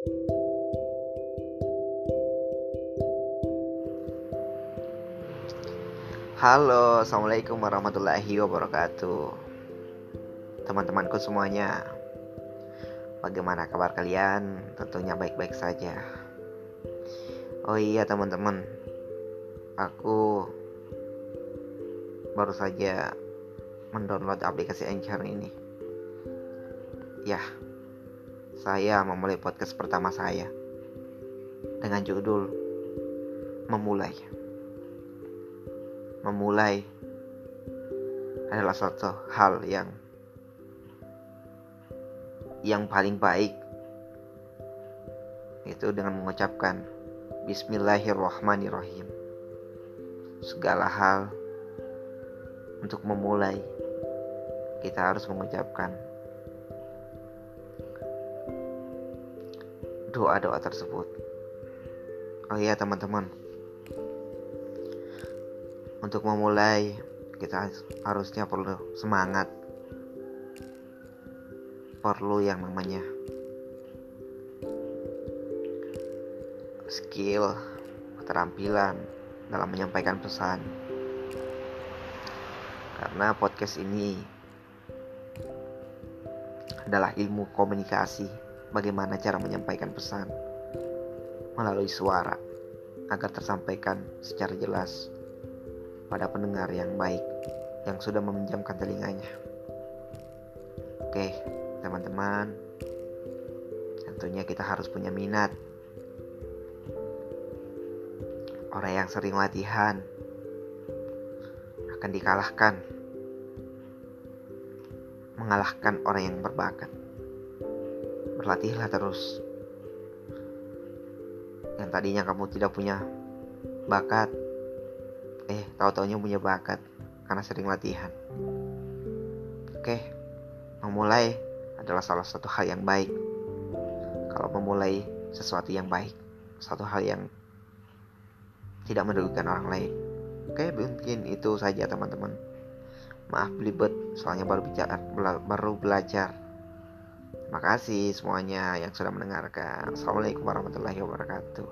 Halo, assalamualaikum warahmatullahi wabarakatuh. Teman-temanku semuanya, bagaimana kabar kalian? Tentunya baik-baik saja. Oh iya, teman-teman, aku baru saja mendownload aplikasi Anchor ini. Ya, saya memulai podcast pertama saya. Dengan judul Memulai. Memulai adalah suatu hal yang yang paling baik. Itu dengan mengucapkan Bismillahirrahmanirrahim. Segala hal untuk memulai kita harus mengucapkan doa-doa tersebut. Oh iya teman-teman. Untuk memulai kita harusnya perlu semangat. Perlu yang namanya skill keterampilan dalam menyampaikan pesan. Karena podcast ini adalah ilmu komunikasi bagaimana cara menyampaikan pesan melalui suara agar tersampaikan secara jelas pada pendengar yang baik yang sudah meminjamkan telinganya. Oke, teman-teman, tentunya kita harus punya minat. Orang yang sering latihan akan dikalahkan, mengalahkan orang yang berbakat. Berlatihlah terus. Yang tadinya kamu tidak punya bakat, eh tahu-taunya punya bakat karena sering latihan. Oke, memulai adalah salah satu hal yang baik. Kalau memulai sesuatu yang baik, satu hal yang tidak merugikan orang lain. Oke, mungkin itu saja teman-teman. Maaf belibet, soalnya baru bicara, baru belajar. Makasih semuanya yang sudah mendengarkan. Assalamualaikum warahmatullahi wabarakatuh.